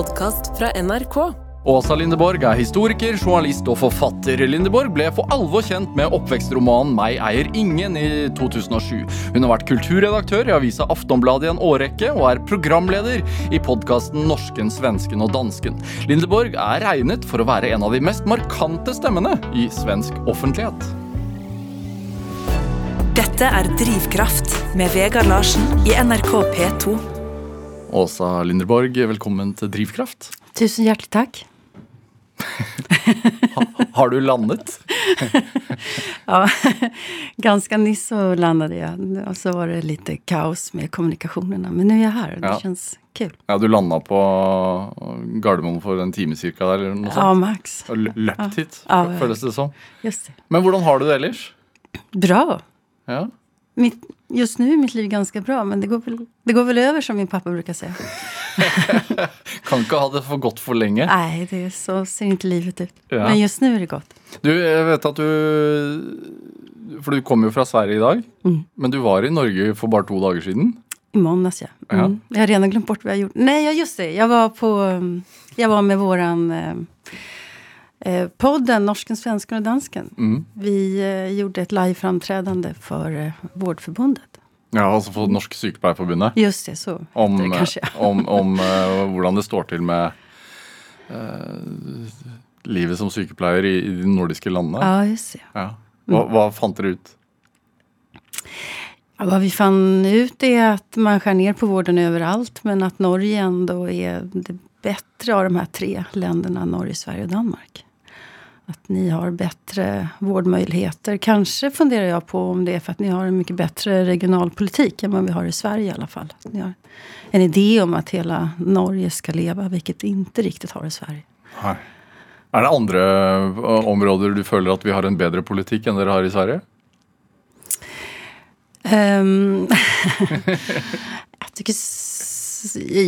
podkast fra NRK. Åsa Lindeborg er historiker, journalist og forfatter. Lindeborg ble for alvor kjent med oppvekstromanen 'Meg eier ingen' i 2007. Hun har vært kulturredaktør i avisa Aftonbladet i en årrekke, og er programleder i podkasten 'Norsken, svensken og dansken'. Lindeborg er regnet for å være en av de mest markante stemmene i svensk offentlighet. Dette er Drivkraft med Vegard Larsen i NRK P2. Åsa Lindeborg, velkommen til Drivkraft. Tusen hjärtligt tack. Har du landet? Ja, ganska nyss så landade jag och så var det lite kaos med kommunikationerna. Men nu är jag här och det Ja. känns kul. Ja, du landa på Gardermoen for en time cirka der, eller noe Ja, sånt? Max. Og lø- løpt hit, Ja, ja. det som. Just det. Men hvordan har du det ellers? Bra. Ja. Mitt, just nu är mitt liv ganska bra, men det går, väl, det går väl över som min pappa brukar säga. Kan ikke ha det for godt for lenge. Nej, det är, så ser inte livet ut. Ja. Men just nu är det gott. Du, jeg vet at du For du kom jo fra Sverige i dag. Mm. Men du var i Norge for bare to dager siden. I måndags, ja. Mm. Jag har redan glömt bort vad jag gjorde. Nej, ja, just det. Jag var, på, jag var med våran eh, eh, podden Norsken, svensken och dansken. Mm. Vi eh, gjorde ett liveframträdande för eh, Vårdförbundet. Ja, altså for Norsk Sykepleierforbundet. Just det, så Om, det kanske. om, om eh, hvordan det står til med eh, livet som sykepleier i, i de nordiske landene. Ja, just det. Ja. Hva, hva fant dere ut? Ja, vad vi fann ut är att man skär ner på vården överallt men att Norge ändå är det bättre av de här tre länderna, Norge, Sverige och Danmark. Att ni har bättre vårdmöjligheter. Kanske funderar jag på om det är för att ni har en mycket bättre regionalpolitik än vad vi har i Sverige i alla fall. Att Ni har en idé om att hela Norge ska leva, vilket vi inte riktigt har i Sverige. Nei. Er det andre eh, områder du føler at vi har en bedre politikk enn dere har i Sverige? Ehm, jag, tycker,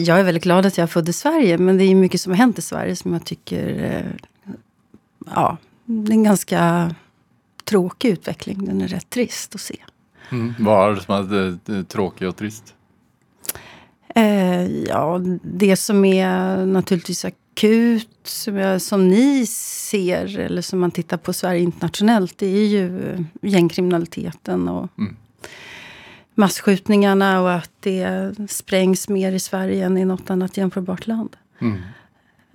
jag är väldigt glad att jag är född i Sverige, men det är mycket som har hänt i Sverige som jag tycker... Ja, det är en ganska tråkig utveckling. Den är rätt trist att se. Hva er det som er eh, eh, tråkig og trist? Eh, ja, det som är naturligtvis akut, som, jag, som ni ser, eller som man tittar på Sverige internationellt, det är ju gängkriminaliteten och Mm. masskjutningarna och att det sprängs mer i Sverige än i något annat jämförbart land. Mm.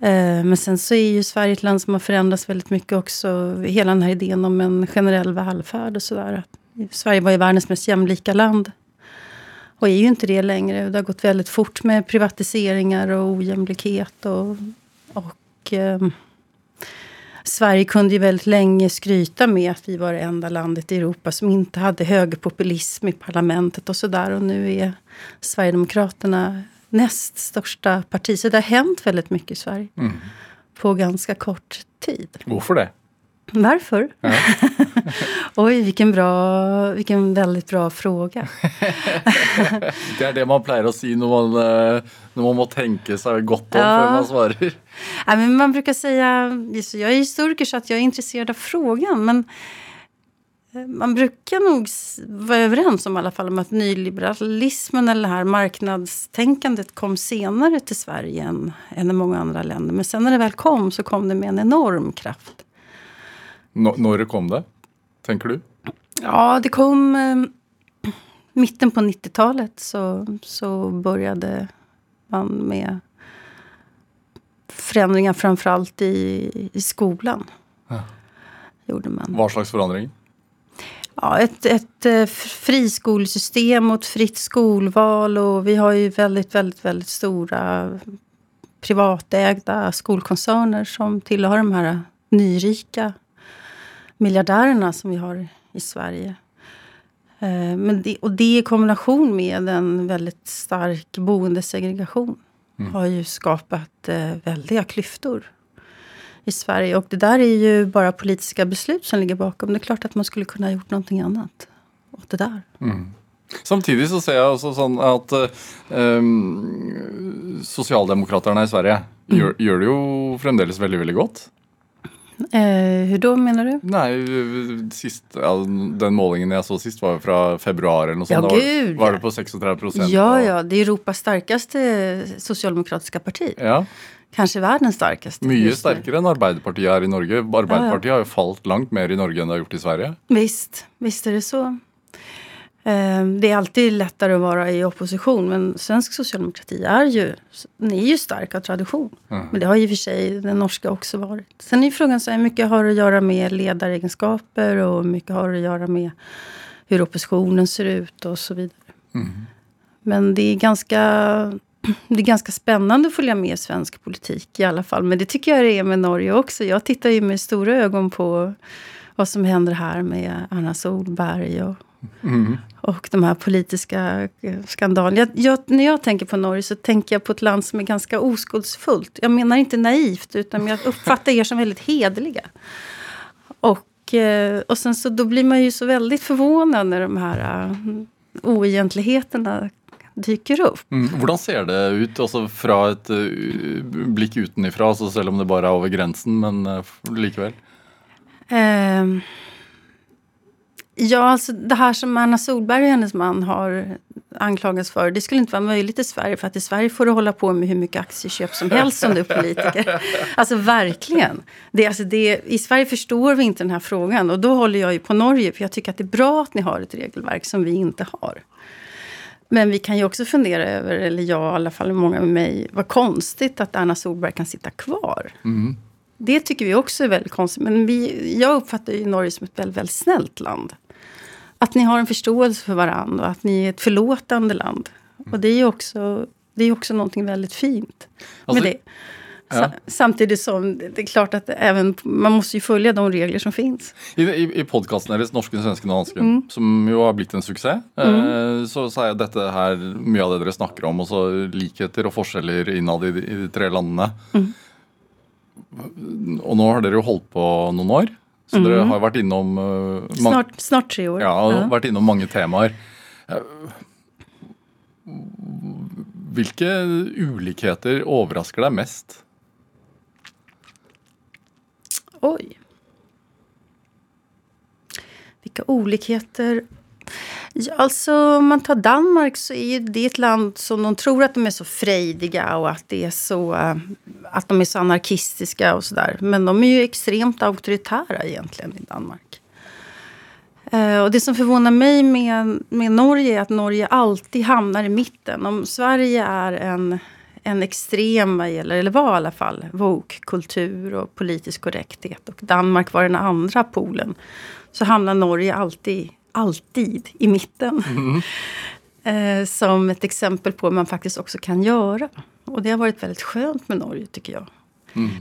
Eh, men sen så är ju Sverige ett land som har förändrats väldigt mycket också. Hela den här idén om en generell välfärd och sådär. Sverige var ju världens mest jämlika land. Och är ju inte det längre. Det har gått väldigt fort med privatiseringar och ojämlikhet. Och, och eh, Sverige kunde ju väldigt länge skryta med att vi var det enda landet i Europa som inte hade högerpopulism i parlamentet och sådär. Och nu är Sverigedemokraterna näst största parti. Så det har hänt väldigt mycket i Sverige Mm. på ganska kort tid. Hvorfor det? Varför? Ja. Oj, vilken, bra, vilken väldigt bra fråga. Det er det man pleier å si når man, eh, når man må tenke seg godt om Ja. man svarer. Nej, men man brukar säga, jag är historiker så att jag är intresserad av frågan, men man brukar nog vara överens om i alla fall om att nyliberalismen eller det här marknadstänkandet kom senare till Sverige än, än i många andra länder. Men sen när det väl kom så kom det med en enorm kraft. Nå- Når kom det, tenker du? Ja, det kom eh, mitten på 90-talet så, så började man med förändringar framförallt i, i skolan. Ja. Gjorde man. Hva slags forandring? Ja, ett, ett eh, friskolsystem och ett fritt skolval och vi har ju väldigt, väldigt, väldigt stora privatägda skolkoncerner som tillhör de här nyrika miljardärerna som vi har i Sverige. Eh, Men det, och det i kombination med en väldigt stark boendesegregation har ju skapat eh, väldiga klyftor i Sverige. Och det där är ju bara politiska beslut som ligger bakom. Det är klart att man skulle kunna ha gjort någonting annat åt det där. Samtidig så ser jeg også sånn at eh, um, sosialdemokraterne i Sverige gjør, gjør det jo fremdeles veldig, veldig godt. Eh, hur då menar du? Nej, sist, ja, den målningen jag såg sist var från februari. Något Ja, var, var det på 36 procent. Ja, ja, det är Europas starkaste socialdemokratiska parti. ja. Kanske världens starkaste. Nu. sterkare än Arbeiderpartiet är i Norge. Arbeiderpartiet har ju fallit långt mer i Norge än det har gjort i Sverige. Visst, visst är det så. Eh, Det är alltid lättare att vara i opposition men svensk socialdemokrati är ju, ni är ju stark av tradition. Men det har i och för sig den norska också varit. Sen är ju frågan så här, mycket har att göra med ledaregenskaper och mycket har att göra med hur oppositionen ser ut och så vidare. Men det är ganska det är ganska spännande att följa med svensk politik i alla fall. Men det tycker jag det är med Norge också. Jag tittar ju med stora ögon på vad som händer här med Anna Solberg och, och de här politiska eh, skandalerna. Jag, jag, när jag tänker på Norge så tänker jag på ett land som är ganska oskuldsfullt. Jag menar inte naivt, utan jag uppfattar er som väldigt hederliga. Och, eh, och sen så då blir man ju så väldigt förvånad när de här eh, oegentligheterna dyker upp. Mm. Hvordan ser det ut altså fra et uh, blikk utenifra, altså selv om det bare er over grensen, men uh, likevel? Ehm, ja, alltså det här som Anna Solberg och hennes man har anklagats för, det skulle inte vara möjligt i Sverige. För att i Sverige får du hålla på med hur mycket aktieköp som helst som du är politiker. Alltså verkligen. Det, alltså det, I Sverige förstår vi inte den här frågan. Och då håller jag ju på Norge, för jag tycker att det är bra att ni har ett regelverk som vi inte har. Men vi kan ju också fundera över, eller jag i alla fall, många med mig, vad konstigt att Anna Solberg kan sitta kvar. Det tycker vi också är väldigt konstigt. Men vi, jag uppfattar ju Norge som ett väldigt, väldigt snällt land. Att ni har en förståelse för varandra och att ni är ett förlåtande land. Och det är ju också, det är också någonting väldigt fint. Alltså, med det. Ja. Sa, samtidigt som det är klart att även, man måste ju följa de regler som finns. I, i, i podkasten deres 'Norsken, svensken og hansken', som jo har blitt en suksess, eh, så sa jeg dette her, mye av det dere snakker om, også likheter og forskjeller innad i, de- i de tre landene. Og nå har dere jo holdt på noen år, så dere har vært innom mang- Snart, snart tre år. Ja, og vært innom mange temaer. Eh, Hvilke ulikheter overrasker deg mest? Oj. Vilka olikheter. Ja, alltså, om man tar Danmark så är ju det ett land som de tror att de är så frejdiga och att, det är så, eh, att de är så anarkistiska och sådär. Men de är ju extremt auktoritära egentligen i Danmark. Eh, och det som förvånar mig med, med Norge är att Norge alltid hamnar i mitten. Om Sverige är en, en extrem, vad gäller, eller var i alla fall, woke-kultur och politisk korrekthet och Danmark var den andra polen, så hamnar Norge alltid, alltid i mitten. eh, som ett exempel på vad man faktiskt också kan göra. Och det har varit väldigt skönt med Norge tycker jag.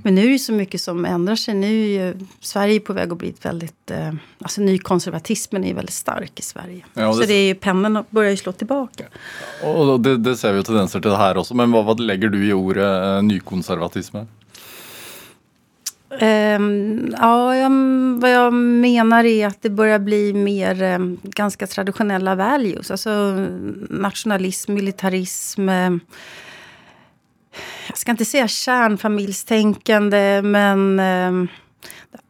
Men nu är det så mycket som ändrar sig. Nu är ju Sverige på väg att bli ett väldigt... Eh, alltså nykonservatismen är ju väldigt stark i Sverige. Ja, och så det- det är ju, pendeln börjar ju slå tillbaka. Og det, det ser vi jo tendenser til her også, men hva, hva legger du i ordet eh, nykonservatisme? Ehm, ja, jag, vad jag menar är att det börjar bli mer eh, ganska traditionella values. Alltså nationalism, militarism. Jag ska inte säga kärnfamiljstänkande, men eh,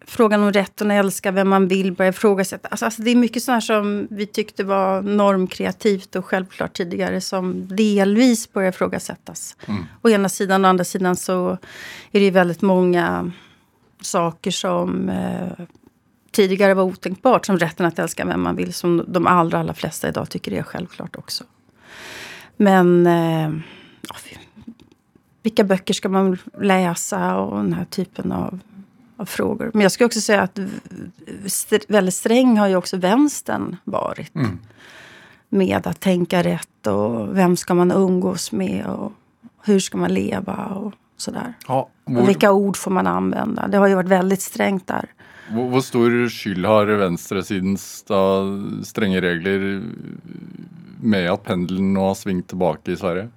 frågan om rätten att älska vem man vill börjar ifrågasätta. Alltså, alltså det är mycket sånt här som vi tyckte var normkreativt och självklart tidigare som delvis börjar ifrågasättas. Å ena sidan å andra sidan så är det väldigt många saker som eh, tidigare var otänkbart, som rätten att älska vem man vill, som de allra, allra flesta idag tycker är självklart också. Men eh, vilka böcker ska man läsa och den här typen av, av frågor. Men jag skulle också säga att st- väldigt sträng har ju också vänstern varit. Med att tänka rätt och vem ska man umgås med och hur ska man leva och sådär. Ja, Och vilka ord får man använda? Det har ju varit väldigt strängt där. hvor, hvor stor skyld har venstresidens da, strenge regler med at pendelen nå har svingt tilbake i Sverige?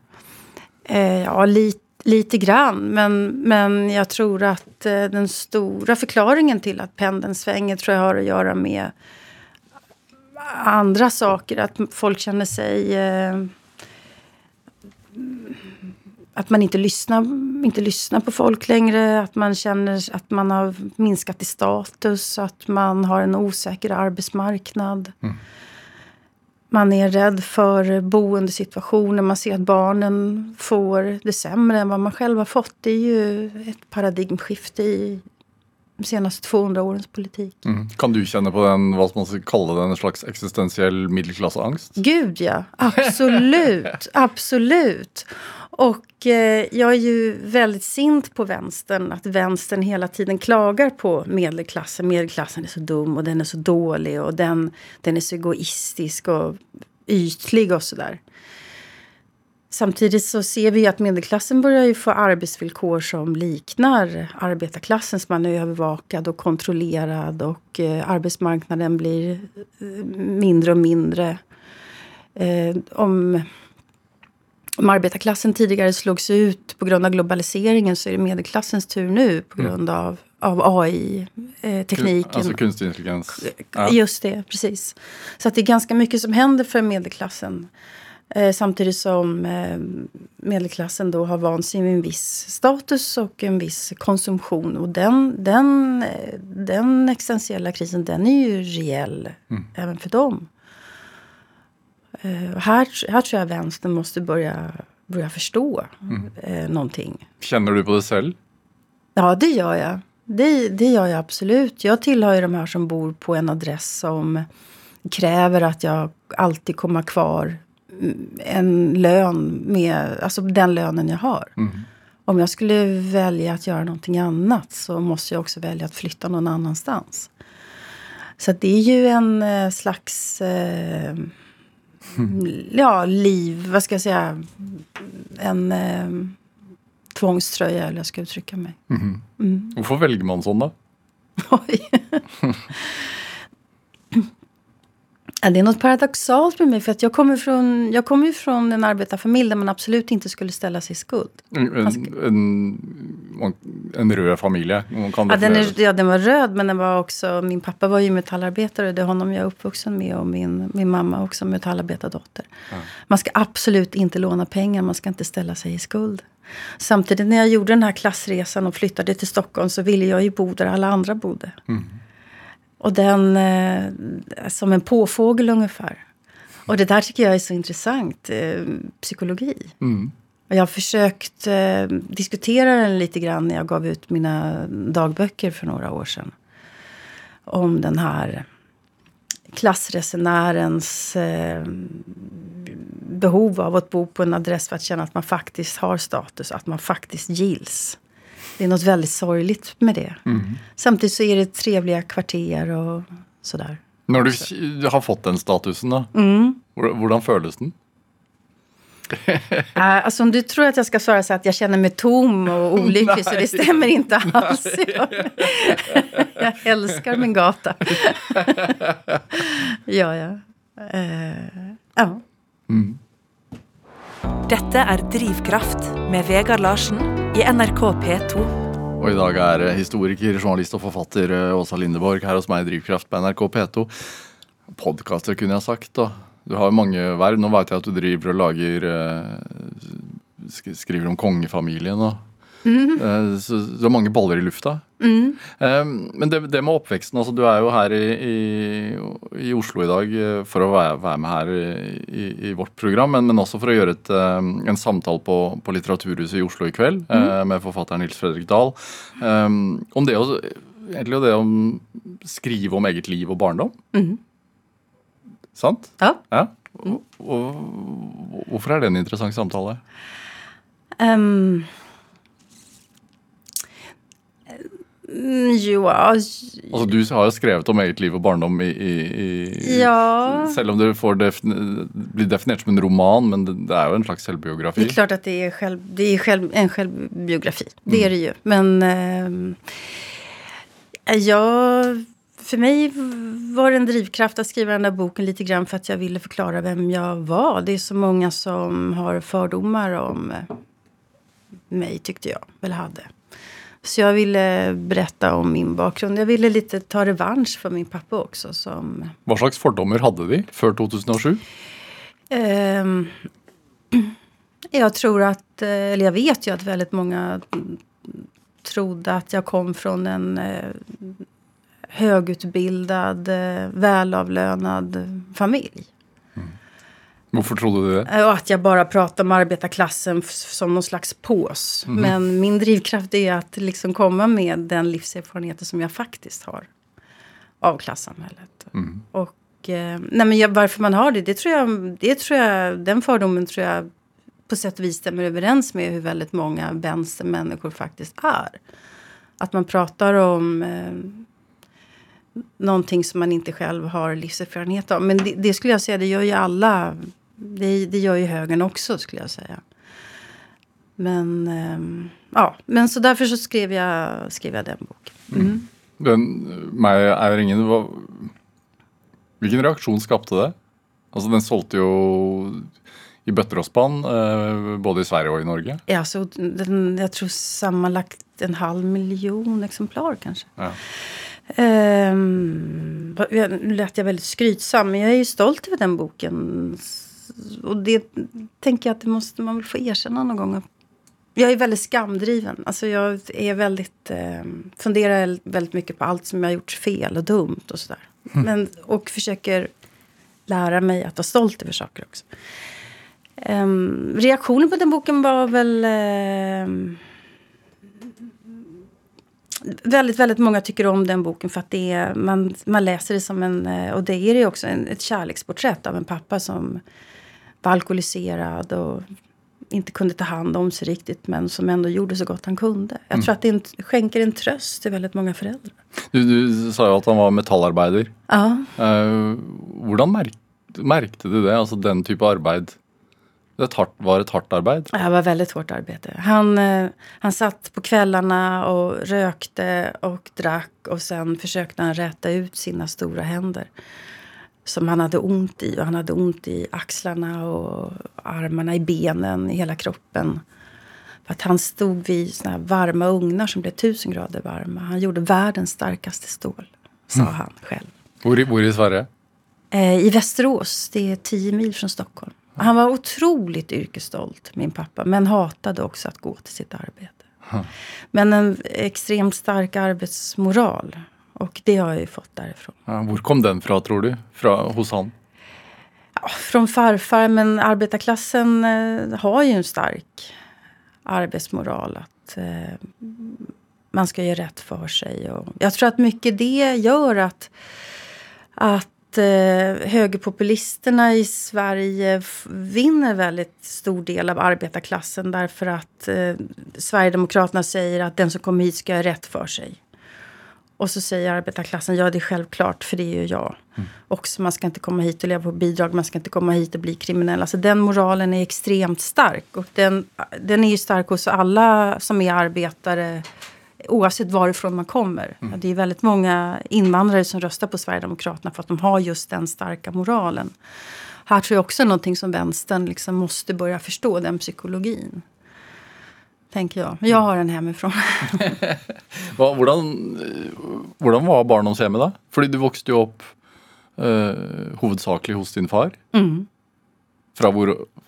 Eh, ja, li, lite grann. Men, men jag tror att eh, den stora förklaringen till att pendeln svänger tror jag har att göra med andra saker. Att folk känner sig... Eh, att man inte lyssnar, inte lyssnar på folk längre. Att man känner att man har minskat i status. Att man har en osäker arbetsmarknad. Mm. Man är rädd för boendesituationer. Man ser att barnen får det sämre än vad man själv har fått. Det är ju ett paradigmskifte i senaste 200 årens politik. Mm. Kan du känna på den, vad man ska kalla den, en slags existentiell medelklassangst? Gud ja, absolut, absolut. Och eh, jag är ju väldigt sint på vänstern, att vänstern hela tiden klagar på medelklassen. Medelklassen är så dum och den är så dålig och den, den är så egoistisk och ytlig och sådär. Samtidigt så ser vi att medelklassen börjar få arbetsvillkor som liknar arbetarklassens. Man är övervakad och kontrollerad och eh, arbetsmarknaden blir eh, mindre och mindre. Eh, om, om arbetarklassen tidigare slogs ut på grund av globaliseringen så är det medelklassens tur nu på grund av, av AI-tekniken. Alltså kunstig intelligens. Just det, precis. Så att det är ganska mycket som händer för medelklassen. Eh, samtidigt som eh, medelklassen då har vant sig med en viss status och en viss konsumtion. Och den, den, eh, den existentiella krisen den är ju reell Mm. även för dem. Eh, här, här tror jag vänstern måste börja, börja förstå eh, någonting. Känner du på det själv? Ja, det gör jag. Det, det gör jag absolut. Jag tillhör ju de här som bor på en adress som kräver att jag alltid kommer kvar mm, en lön med, alltså den lönen jag har. Om jag skulle välja att göra någonting annat så måste jag också välja att flytta någon annanstans. Så det är ju en eh, slags eh, ja, liv, vad ska jag säga, en eh, tvångströja eller jag ska uttrycka mig. Varför väljer man då? Oj. Ja, det är något paradoxalt med mig. För att jag kommer från, jag kommer från en arbetarfamilj där man absolut inte skulle ställa sig i skuld. En, en, en röd familj? Ja den, är, ja, den var röd, men den var också... Min pappa var ju metallarbetare. Det är honom jag är uppvuxen med. Och min, min mamma också metallarbetardotter. Man ska absolut inte låna pengar. Man ska inte ställa sig i skuld. Samtidigt när jag gjorde den här klassresan och flyttade till Stockholm så ville jag ju bo där alla andra bodde. Och den, eh, som en påfågel ungefär. Och det där tycker jag är så intressant, eh, psykologi. Mm. Och jag har försökt eh, diskutera den lite grann när jag gav ut mina dagböcker för några år sedan. Om den här klassresenärens eh, behov av att bo på en adress för att känna att man faktiskt har status, att man faktiskt gills. Det är något väldigt sorgligt med det. Samtidigt så är det trevliga kvarter och sådär. När du har fått den statusen, då, Mm. hur- kändes den? Äh, alltså om du tror att jag ska svara så att jag känner mig tom och olycklig så det stämmer inte alls. Jag, älskar min gata. ja, ja. Eh, ja. Dette er Drivkraft med Vegard Larsen i NRK P2. Og i dag er eh, historiker, journalist og forfatter eh, Åsa Lindeborg her hos meg i Drivkraft på NRK P2. Podkaster, kunne jeg sagt. da. Du har jo mange verv. Nå vet jeg at du driver og lager eh, Skriver om kongefamilien og eh, Så du har mange baller i lufta. Eh, Men det, det med oppveksten altså Du er jo her i, i, i Oslo i dag eh, for å være, være med her i, i vårt program, men, men også for å gjøre et, eh, en samtale på, på Litteraturhuset i Oslo i kveld eh, med forfatteren Nils Fredrik Dahl. eh, Om det å egentlig det å skrive om eget liv og barndom. Sant? ja. Ja. Og, og, hvorfor er det en interessant samtale? Ehm. Mm, jo, ja, Altså, Du har jo skrevet om eget liv og barndom i, i, i Ja. Selv om det får defin blir definert som en roman, men det, det är ju en slags Det självbiografi. är klart att det är, själv, det är själv, en självbiografi. Det är det ju. Men ehm, jag, för mig var det en drivkraft att skriva den där boken lite grann för att jag ville förklara vem jag var. Det är så många som har fördomar om eh, mig, tyckte jag. Eller hade. Så jag ville berätta om min bakgrund. Jag ville lite ta revansch för min pappa också. Som, Hva slags fordommer hadde de før 2007? Ehm, Jag tror att, eh, eller jag vet ju att väldigt många trodde att jag kom från en eh, högutbildad, eh, välavlönad familj. Varför trodde du det? Och att jag bara pratar om arbetarklassen som någon slags pås. Men min drivkraft är att liksom komma med den livserfarenheten som jag faktiskt har av klassamhället. Och eh, nej men jag, varför man har det, det tror, jag, det tror jag, den fördomen tror jag på sätt och vis stämmer överens med hur väldigt många vänstermänniskor faktiskt är. Att man pratar om eh, någonting som man inte själv har livserfarenhet av. Men det, det skulle jag säga, det gör ju alla. Det, det gör ju högern också skulle jag säga. Men, ehm, ja, men så därför så skrev jag, skrev jag den boken. Mm. Den, meg er ingen hva, Hvilken reaksjon skapte det? Altså, den solgte jo i bøtter og spann, eh, både i Sverige og i Norge. Ja, så den, jag tror sammanlagt en halv miljon exemplar kanske. Ja. Jag- nu lät jag väldigt skrytsam, men jag är ju stolt över den boken. Och det tänker jag att det måste man väl få erkänna någon gång. Jag är väldigt skamdriven. Alltså jag är väldigt, eh, funderar väldigt mycket på allt som jag har gjort fel och dumt och sådär. Men, och försöker lära mig att vara stolt över saker också. Ehm, reaktionen på den boken var väl... ehm, väldigt, väldigt många tycker om den boken för att det är, man, man läser det som en, eh, och det är det också, en, ett kärleksporträtt av en pappa som var alkoholiserad och inte kunde ta hand om sig riktigt men som ändå gjorde så gott han kunde. Jag tror att det en, skänker en tröst till väldigt många föräldrar. Du, du sa jo at han var metallarbeider. Ja, Eh, hvordan merk, merkte du det? Altså den type arbeid? Det et hardt, var et hardt arbeid? det var väldigt hårt arbete. Han, eh, han satt på kvällarna och rökte och drack och sen försökte han räta ut sina stora händer. Som han hade ont i. Och han hade ont i axlarna och armarna, i benen, i hela kroppen. För att han stod vid såna här varma ugnar som blev tusen grader varma. Han gjorde världens starkaste stål, sa han själv. Hvor i, hvor i Sverige? Eh, I Västerås, det är tio mil från Stockholm. Han var otroligt yrkesstolt, min pappa, men hatade också att gå till sitt arbete. Men en extremt stark arbetsmoral. Och det har jag ju fått därifrån. Ja, hvor kom den fra, tror du? Fra, hos han? Ja, från farfar, men arbetarklassen eh, har ju en stark arbetsmoral. Att eh, man ska göra rätt för sig. Och jag tror att mycket det gör att, att eh, högerpopulisterna i Sverige vinner väldigt stor del av arbetarklassen därför att eh, Sverigedemokraterna säger att den som kommer hit ska göra rätt för sig. Och så säger arbetarklassen, ja det är självklart för det är ju jag. Också man ska inte komma hit och leva på bidrag, man ska inte komma hit och bli kriminell. Alltså den moralen är extremt stark. Och den, den är ju stark hos alla som är arbetare oavsett varifrån man kommer. Det är väldigt många invandrare som röstar på Sverigedemokraterna för att de har just den starka moralen. Här tror jag också någonting som vänstern liksom måste börja förstå, den psykologin. Tänker jag. Jag har den hemifrån. Hvordan, eh, var barndomshjemmet da? Fordi du vokste jo opp eh, hovedsakelig hos din far. Mm.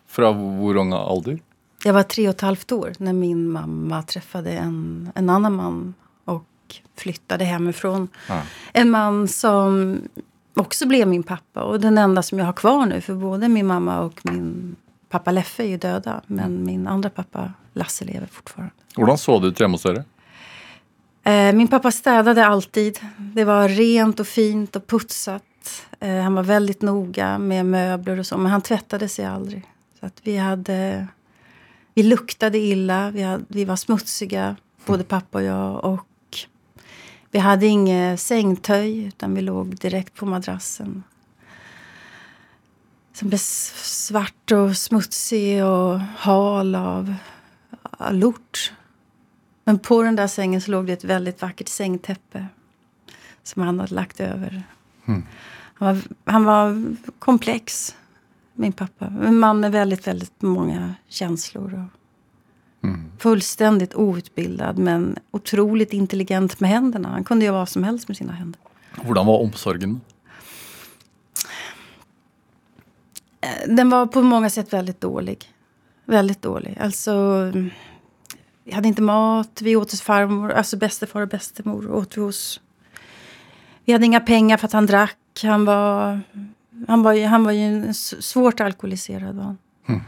Fra hvor ung alder? Jag var tre och ett halvt år när min mamma träffade en, en annan man och flyttade hemifrån. Ja. En man som också blev min pappa och den enda som jag har kvar nu. För både min mamma och min pappa Leffe är ju döda. Men min andra pappa Lasse lever fortfarande. Hvordan så det ut hjemme hos dere? Eh, min pappa städade alltid. Det var rent och fint och putsat. Eh, han var väldigt noga med möbler och så. Men han tvättade sig aldrig. Så att vi hade... Vi luktade illa. Vi, hade, vi var smutsiga, både pappa och jag. Och vi hade inget sängtöj, utan vi låg direkt på madrassen. Som blev svart och smutsig och hal av lort. Men på den där sängen så låg det ett väldigt vackert sängtäppe som han hade lagt över. Han, var, han var komplex, min pappa. En man med väldigt, väldigt många känslor. Och Fullständigt outbildad, men otroligt intelligent med händerna. Han kunde göra vad som helst med sina händer. Hvordan var omsorgen? Eh, Den var på många sätt väldigt dålig. Väldigt dålig. Alltså, vi hade inte mat. Vi åt hos farmor, alltså bästefar och bästemor. Åt vi, hos. vi hade inga pengar för att han drack. Han var, han var, han var ju svårt alkoholiserad. Var mm.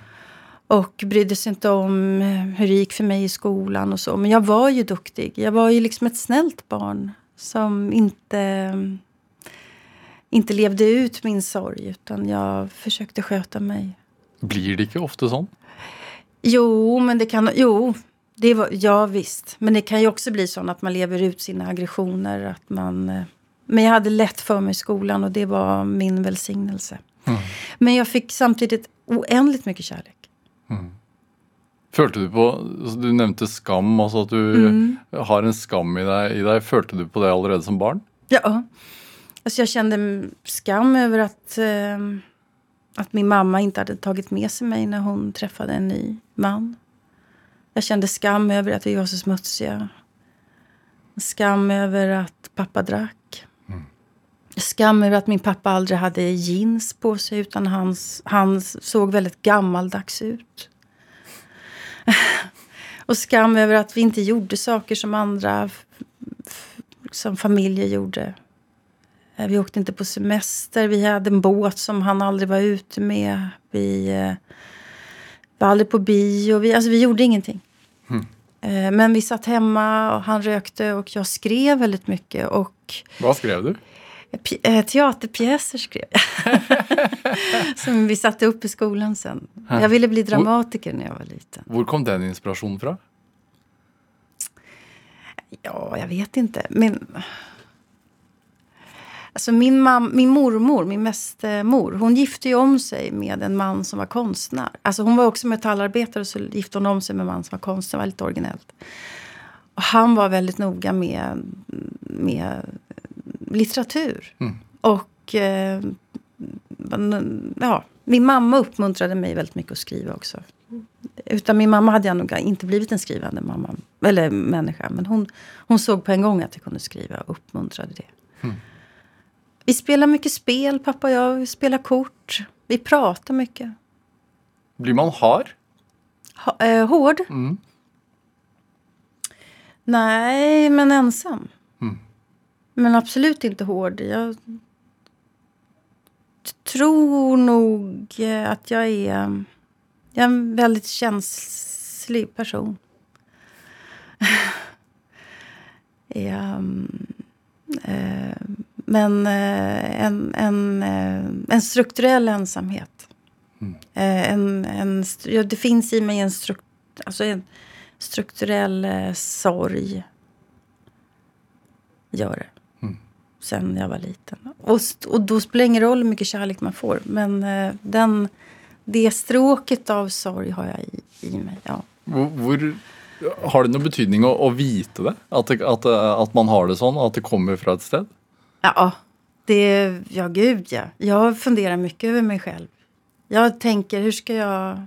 Och brydde sig inte om eh, hur det gick för mig i skolan och så. Men jag var ju duktig. Jag var ju liksom ett snällt barn som inte, inte levde ut min sorg. Utan jag försökte sköta mig. Blir det inte ofta så? Jo, men det kan... Jo, det var, ja visst. Men det kan ju också bli så att man lever ut sina aggressioner. Att man, eh, men jag hade lätt för mig i skolan och det var min välsignelse. Mm. Men jag fick samtidigt oändligt mycket kärlek. Mm. Følte du på altså Du nevnte skam, altså at du mm. har en skam i dig, i dig. Følte du på det allerede som barn? Ja. Alltså jag kände skam över att, eh, att min mamma inte hade tagit med sig mig när hon träffade en ny man. Jag kände skam över att vi var så smutsiga. Skam över att pappa drack. Mm. Skam över att min pappa aldrig hade jeans på sig utan hans, han såg väldigt gammaldags ut. och skam över att vi inte gjorde saker som andra som familjer gjorde. Eh, vi åkte inte på semester. Vi hade en båt som han aldrig var ute med. Vi eh, var aldrig på bio. Vi, alltså, vi gjorde ingenting. Mm. Men vi satt hemma och han rökte och jag skrev väldigt mycket. Och Vad skrev du? Eh, teaterpjäser skrev jag. Som vi satte upp i skolan sen. Jag ville bli dramatiker när jag var liten. Var kom den inspirationen från? Ja, jag vet inte. Men Alltså min, mam, min mormor, min mästermor, hon gifte ju om sig med en man som var konstnär. Alltså hon var också metallarbetare och så gifte hon om sig med en man som var konstnär. Det var lite originellt. Och han var väldigt noga med, med litteratur. Mm. Och eh, ja, min mamma uppmuntrade mig väldigt mycket att skriva också. Utan min mamma hade jag nog inte blivit en skrivande mamma, eller människa. Men hon, hon såg på en gång att jag kunde skriva och uppmuntrade det. Mm. Vi spelar mycket spel, pappa och jag. Vi spelar kort. Vi pratar mycket. Blir man hard? Ha, eh, hård? Mm. Nej, men ensam. Mm. Men absolut inte hård. Jag tror nog eh, att jag är, jag är en väldigt känslig person. jag, um, eh, men eh, en, en, eh, en strukturell ensamhet. Mm. Eh, en, en, ja, det finns i mig en, struk, alltså en strukturell sorg. Gör det. Mm. Sen jag var liten. Och, och då spelar det ingen roll hur mycket kärlek man får. Men den, det stråket av sorg har jag i, i mig. Ja. Hvor, har det någon betydning att, att veta det? Att, att, att man har det så? Att det kommer från ett ställe? Ja, det, ja gud ja. Jag funderar mycket över mig själv. Jag tänker, hur ska jag...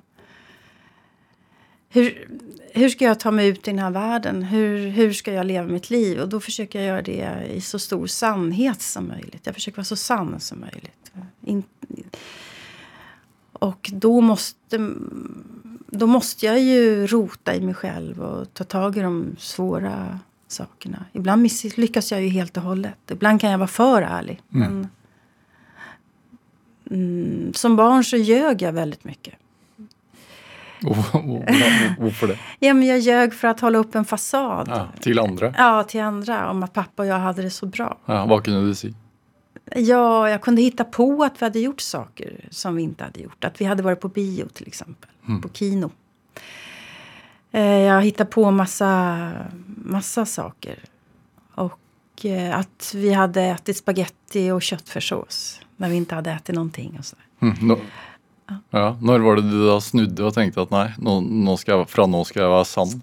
Hur, hur ska jag ta mig ut i den här världen? Hur, hur ska jag leva mitt liv? Och då försöker jag göra det i så stor sannhet som möjligt. Jag försöker vara så sann som möjligt. In, och då måste, då måste jag ju rota i mig själv och ta tag i de svåra sakerna. Ibland misslyckas jag ju helt och hållet. Ibland kan jag vara för ärlig. Mm. Men, mm, som barn så ljög jag väldigt mycket. Varför det? ja, men jag ljög för att hålla upp en fasad. Ja, till andra? Ja, till andra. Om att pappa och jag hade det så bra. Ja, vad kunde du säga? Ja, jag kunde hitta på att vi hade gjort saker som vi inte hade gjort. Att vi hade varit på bio till exempel. Mm. På kino. Eh, jag hittar på massa, massa saker. Och eh, att vi hade ätit spaghetti och köttfärssås när vi inte hade ätit någonting. Och så. Mm, no. ja. ja. När var det du då snudde och tänkte att nej, nå, nå ska jag, från nu ska jag vara sann?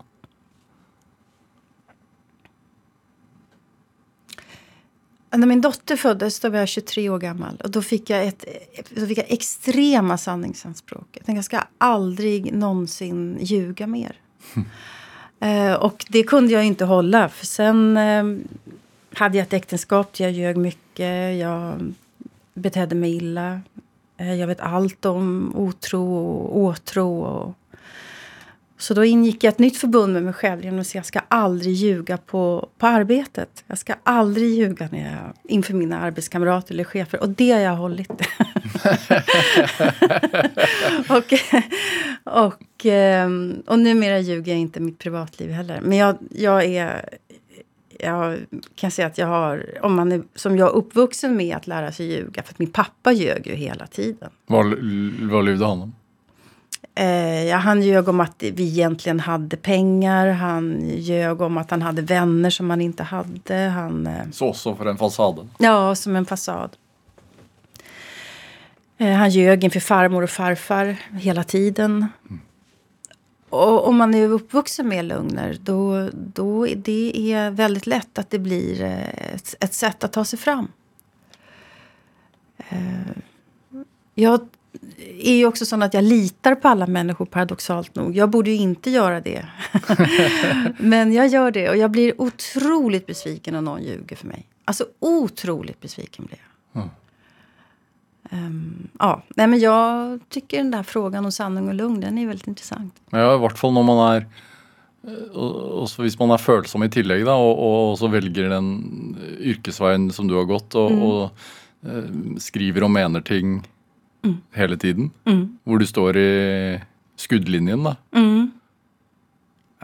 När min dotter föddes då var jag 23 år gammal. Och då fick jag, ett, då fick jag extrema sanningsanspråk. Jag tänkte jag ska aldrig någonsin ljuga mer. Eh, och det kunde jag inte hålla. För sen eh, hade jag ett äktenskap där jag ljög mycket. Jag betedde mig illa. Eh, jag vet allt om otro och åtrå. Och så då ingick jag ett nytt förbund med mig själv genom att säga jag ska aldrig ljuga på, på arbetet. Jag ska aldrig ljuga när jag, inför mina arbetskamrater eller chefer. Och det har jag hållit. och, och, ehm, och numera ljuger jag inte mitt privatliv heller. Men jag, jag är... Jag kan säga att jag har, om man är som jag, uppvuxen med att lära sig ljuga. För att min pappa ljög ju hela tiden. Vad, vad lydde han om? Eh, ja, han ljög om att vi egentligen hade pengar. Han ljög om att han hade vänner som han inte hade. Han, eh, Så också för en fasad? Ja, som en fasad. Eh, han ljög inför farmor och farfar hela tiden. Mm. Och om man är uppvuxen med lögner då, då det är väldigt lätt att det blir eh, ett, ett sätt att ta sig fram. Eh, jag är ju också sån att jag litar på alla människor paradoxalt nog. Jag borde ju inte göra det. Men jag gör det och jag blir otroligt besviken om någon ljuger för mig. Alltså otroligt besviken blir jag. Mm. Um, ja, nej men jag tycker den där frågan om sanning och lugn, den är väldigt intressant. Ja, i vart fall när man är och så hvis man är følsom i tillägg da, och, och så väljer den yrkesveien som du har gått och, mm. och eh, skriver och menar ting mm. hele tiden. Mm. Hvor du står i skuddlinjen, da. Mm.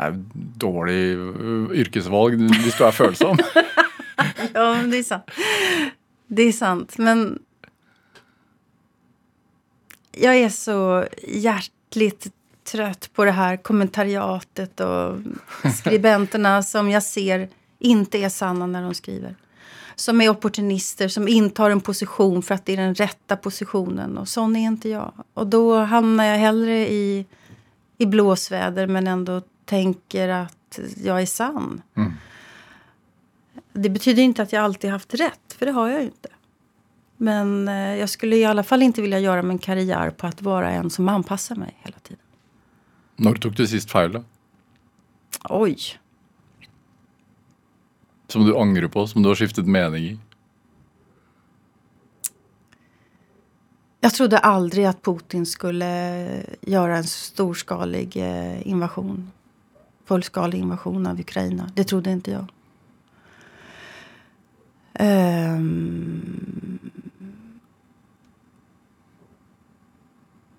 Det er dårlig øh, yrkesvalg hvis du er følsom. ja, men det är sant. Det är sant. Men jag är så hjärtligt trött på det här kommentariatet och skribenterna som jag ser inte är sanna när de skriver som är opportunister, som intar en position för att det är den rätta positionen. Och sån är inte jag. Och då hamnar jag hellre i, i blåsväder men ändå tänker att jag är sann. Mm. Det betyder inte att jag alltid haft rätt, för det har jag ju inte. Men eh, jag skulle i alla fall inte vilja göra min karriär på att vara en som anpassar mig hela tiden. När tog du sist fel? Oj. Som du ångrar på, som du har skiftat mening i? Jag trodde aldrig att Putin skulle göra en storskalig eh, invasion. Fullskalig invasion av Ukraina. Det trodde inte jag. Um,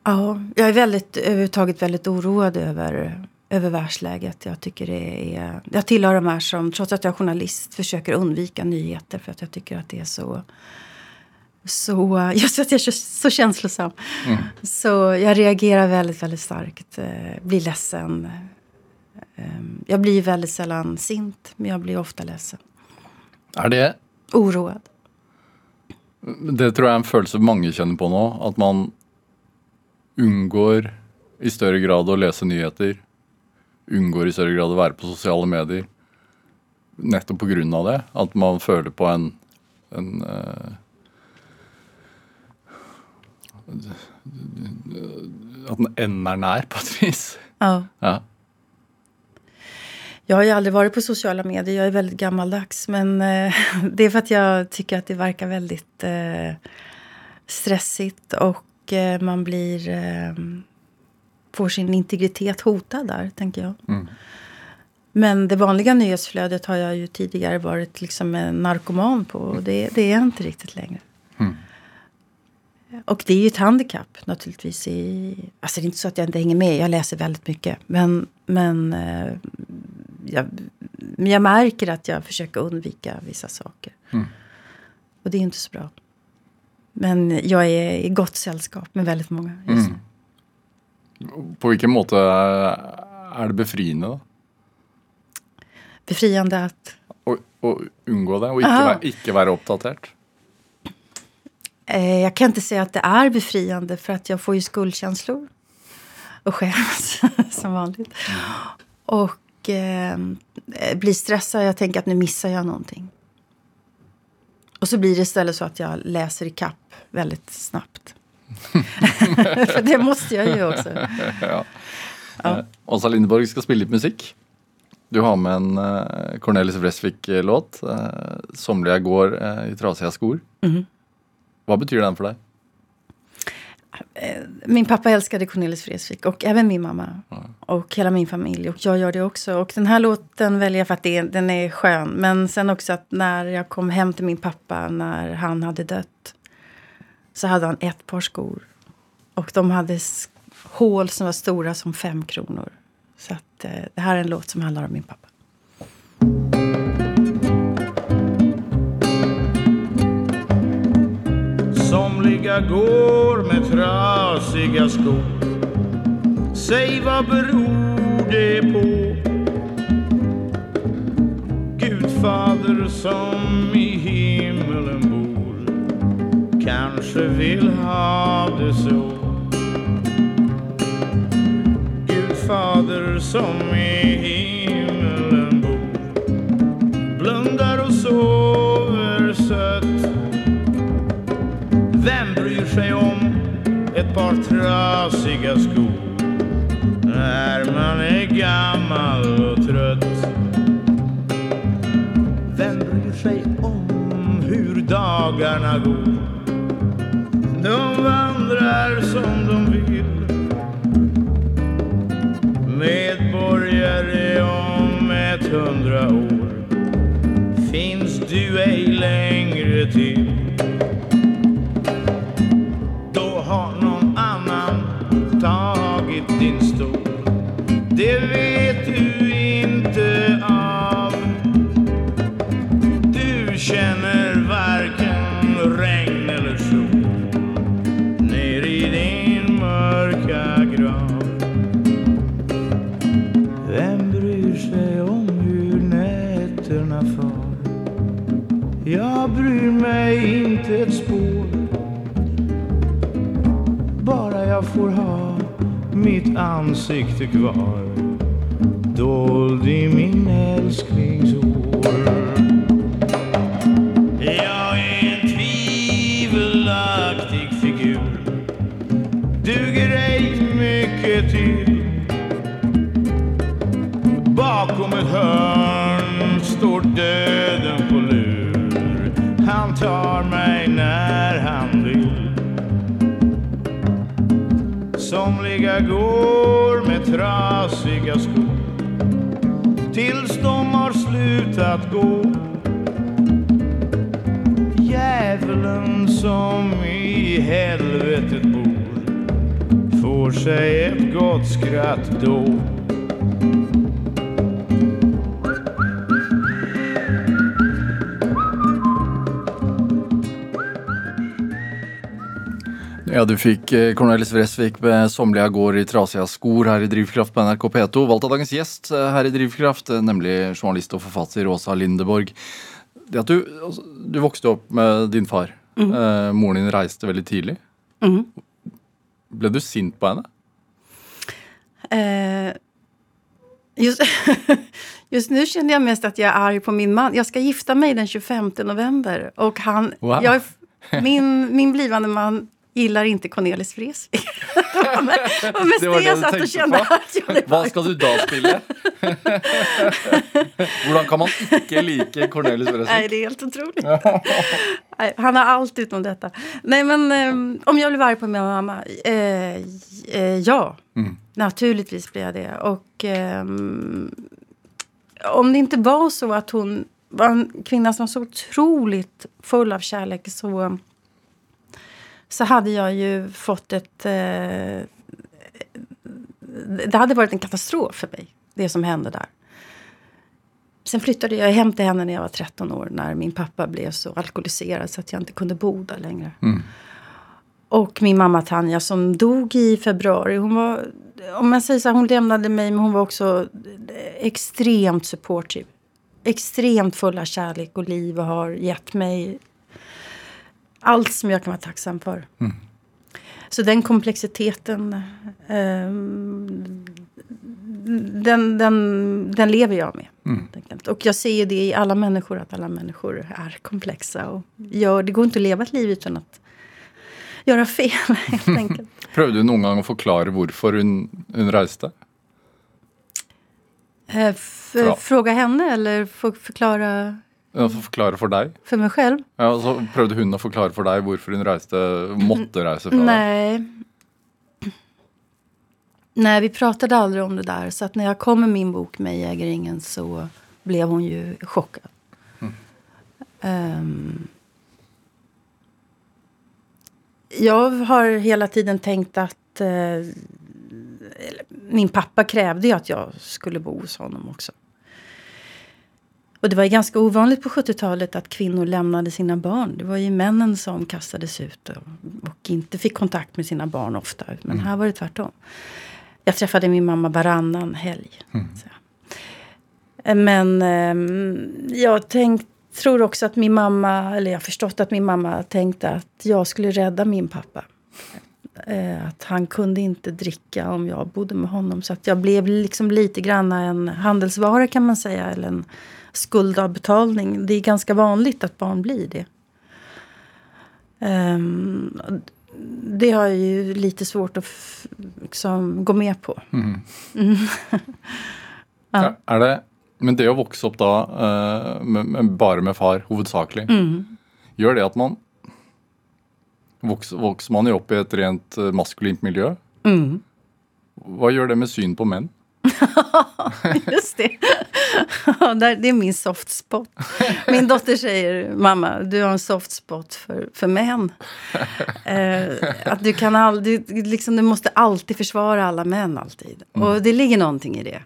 ja, jag är väldigt, överhuvudtaget väldigt oroad över över världsläget. Jag, tycker det är, jag tillhör de här som, trots att jag är journalist, försöker undvika nyheter för att jag tycker att det är så... så just att jag är så känslosam. Mm. Så jag reagerar väldigt, väldigt starkt. Eh, blir ledsen. Ehm, jag blir väldigt sällan sint, men jag blir ofta ledsen. Är det? Oroad. Det tror jag är en känsla många känner på nu. Att man undgår i större grad att läsa nyheter unngår i større grad å være på sosiale medier. Nettopp av det. At man føler på en, en uh, At den enden är nær, på ett vis. Ja. ja. Jag har ju aldrig varit på sociala medier. Jag är väldigt gammaldags. Men eh, det är för att jag tycker att det verkar väldigt eh, stressigt. Och eh, man blir eh, får sin integritet hotad där, tänker jag. Mm. Men det vanliga nyhetsflödet har jag ju tidigare varit liksom en narkoman på. Och det, det är jag inte riktigt längre. Mm. Och det är ju ett handikapp naturligtvis. I, alltså det är inte så att jag inte hänger med. Jag läser väldigt mycket. Men, men eh, jag, jag märker att jag försöker undvika vissa saker. Mm. Och det är inte så bra. Men jag är i gott sällskap med väldigt många just mm. På vilken måte är det befriande? Då? Befriande att? Å undgå det och inte, inte vara uppdaterad? Eh, jag kan inte säga att det är befriande för att jag får ju skuldkänslor. Och skäms, som vanligt. Mm. Och eh, blir stressad. Jag tänker att nu missar jag någonting. Och så blir det istället så att jag läser i kapp väldigt snabbt. För det måste jag ju också. ja. Ja. Eh, Åsa Lindeborg ska spela lite musik. Du har med en uh, Cornelis Vreeswijk-låt. Uh, 'Somliga går uh, i trasiga skor'. Mm. Vad betyder den för dig? Eh, Min pappa älskade Cornelis Vreeswijk och även min mamma. Och hela min familj. Och jag gör det också. Och den här låten väljer jag för att det, den är skön. Men sen också att när jag kom hem till min pappa när han hade dött. Så hade han ett par skor. Och de hade hål som var stora som fem kronor. Så att, eh, det här är en låt som handlar om min pappa. Somliga går med trasiga skor Säg vad beror det på? Gudfader som i Kanske vill ha det så Gud fader som i himmelen bor Blundar och sover sött vem bryr sig om ett par trasiga skor när man är gammal och trött? Vem bryr sig om hur dagarna går? De vandrar som de vill. Medborgare om ett hundra år. Finns du ej längre till? Mitt ansikte kvar. Dold i min älsklings hår. Jag är en tvivelaktig figur. Duger ej mycket till. Bakom ett hörn står döden på lur. Han tar mig när han vill. Somliga går med trasiga skor tills de har slutat gå. Djävulen som i helvetet bor får sig ett gott skratt då. Ja, du fikk eh, Cornelis Vreeswijk med 'Somliga går i trasiga skor' her i Drivkraft på NRK P2. Valgt av dagens gjest eh, her i Drivkraft, eh, nemlig journalist og forfatter Åsa Lindeborg. Det at du, altså, du vokste opp med din far. Eh, moren din reiste veldig tidlig. Mhm. Ble du sint på henne? Eh, just, just nu känner jag mest att jag är arg på min man. Jag ska gifta mig den 25 november. Och han, Wow. jag, min, min blivande man gillar inte Cornelis Vreeswijk. Med Det var det jag satt och kände på? att jag arg. skal du da spille? Hvordan kan man ikke like Cornelis Nej, Vreeswijk? det är helt otroligt. Nej, han har allt utom detta. Nej, men ehm, om jag blev arg på min mamma? Eh, eh, ja, naturligtvis blir jag det. Och ehm, om det inte var så att hon var en kvinna som var så otroligt full av kärlek så, så hade jag ju fått ett... Eh, det hade varit en katastrof för mig, det som hände där. Sen flyttade jag hem till henne när jag var 13 år när min pappa blev så alkoholiserad så att jag inte kunde bo där längre. Och min mamma Tanja som dog i februari. Hon var, om man säger så här, hon lämnade mig men hon var också extremt supportive. Extremt full av kärlek och liv och har gett mig allt som jag kan vara tacksam för. Så den komplexiteten ehm, den, den, den lever jag med. enkelt. Och jag ser ju det i alla människor, att alla människor är komplexa. Och gör, det går inte att leva ett liv utan att göra fel, helt enkelt. Prøvde du noen gang å forklare hvorfor hun, hun reiste? Eh, fråga henne eller förklara Altså forklare for deg? för mig själv? Ja, og så prøvde hun å forklare for deg hvorfor hun reiste, måtte fra deg? Nej, Nej, vi pratade aldrig om det där. Så att när jag kom med min bok Mig äger ingen så blev hon ju chockad. Um, jag har hela tiden tänkt att eh, min pappa krävde ju att jag skulle bo hos honom också. Och det var ganska ovanligt på 70-talet att kvinnor lämnade sina barn. Det var ju männen som kastades ut och, och inte fick kontakt med sina barn ofta. Men mm. här var det tvärtom. Jag träffade min mamma varannan helg. Mm. Men eh, jag tänkt, tror också att min mamma, eller jag har förstått att min mamma tänkte att jag skulle rädda min pappa. Eh, att han kunde inte dricka om jag bodde med honom. Så att jag blev liksom lite grann en handelsvara kan man säga. Eller en skuldavbetalning. Det är ganska vanligt att barn blir det. Um, det har jag ju lite svårt att liksom, gå med på. Mm. Mm. ja. Är det, men det att växa upp då, uh, med, med, bara med far huvudsakligen, mm. gör det att man Vokser man ju upp i ett rent eh, maskulint miljö? Mm. Vad gör det med syn på män? Just det. det är min soft spot. Min dotter säger, mamma, du har en soft spot för, för män. Eh, att du, kan aldrig, liksom, du måste alltid försvara alla män, alltid. Mm. Och det ligger någonting i det.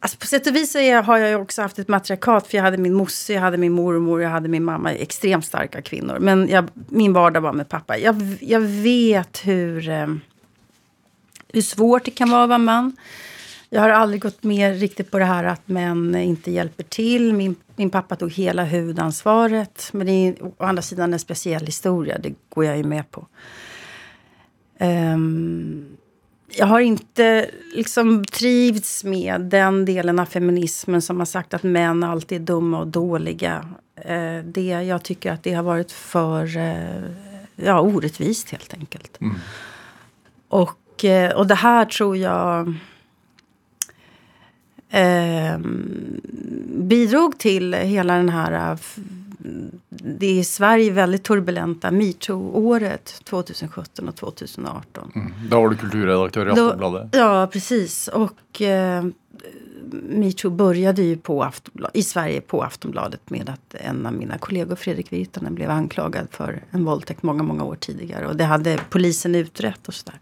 Alltså på sätt och vis har jag också haft ett matriarkat. För jag hade min mosse, jag hade min mormor, jag hade min mamma. Extremt starka kvinnor. Men jag, min vardag var med pappa. Jag, jag vet hur, eh, hur svårt det kan vara att vara man. Jag har aldrig gått med riktigt på det här att män inte hjälper till. Min, min pappa tog hela huvudansvaret. Men det är å andra sidan en speciell historia. Det går jag ju med på. Um, jag har inte liksom trivts med den delen av feminismen som har sagt att män alltid är dumma och dåliga. Uh, det, jag tycker att det har varit för uh, ja, orättvist helt enkelt. Mm. Och, uh, och det här tror jag eh, bidrog till hela den här eh, det är i Sverige väldigt turbulenta metoo-året 2017 och 2018. Mm. Då var du kulturredaktör i Aftonbladet. Ja, precis. Och eh, metoo började ju på i Sverige på Aftonbladet med att en av mina kollegor, Fredrik Virtanen, blev anklagad för en våldtäkt många, många år tidigare. Och det hade polisen utrett och sådär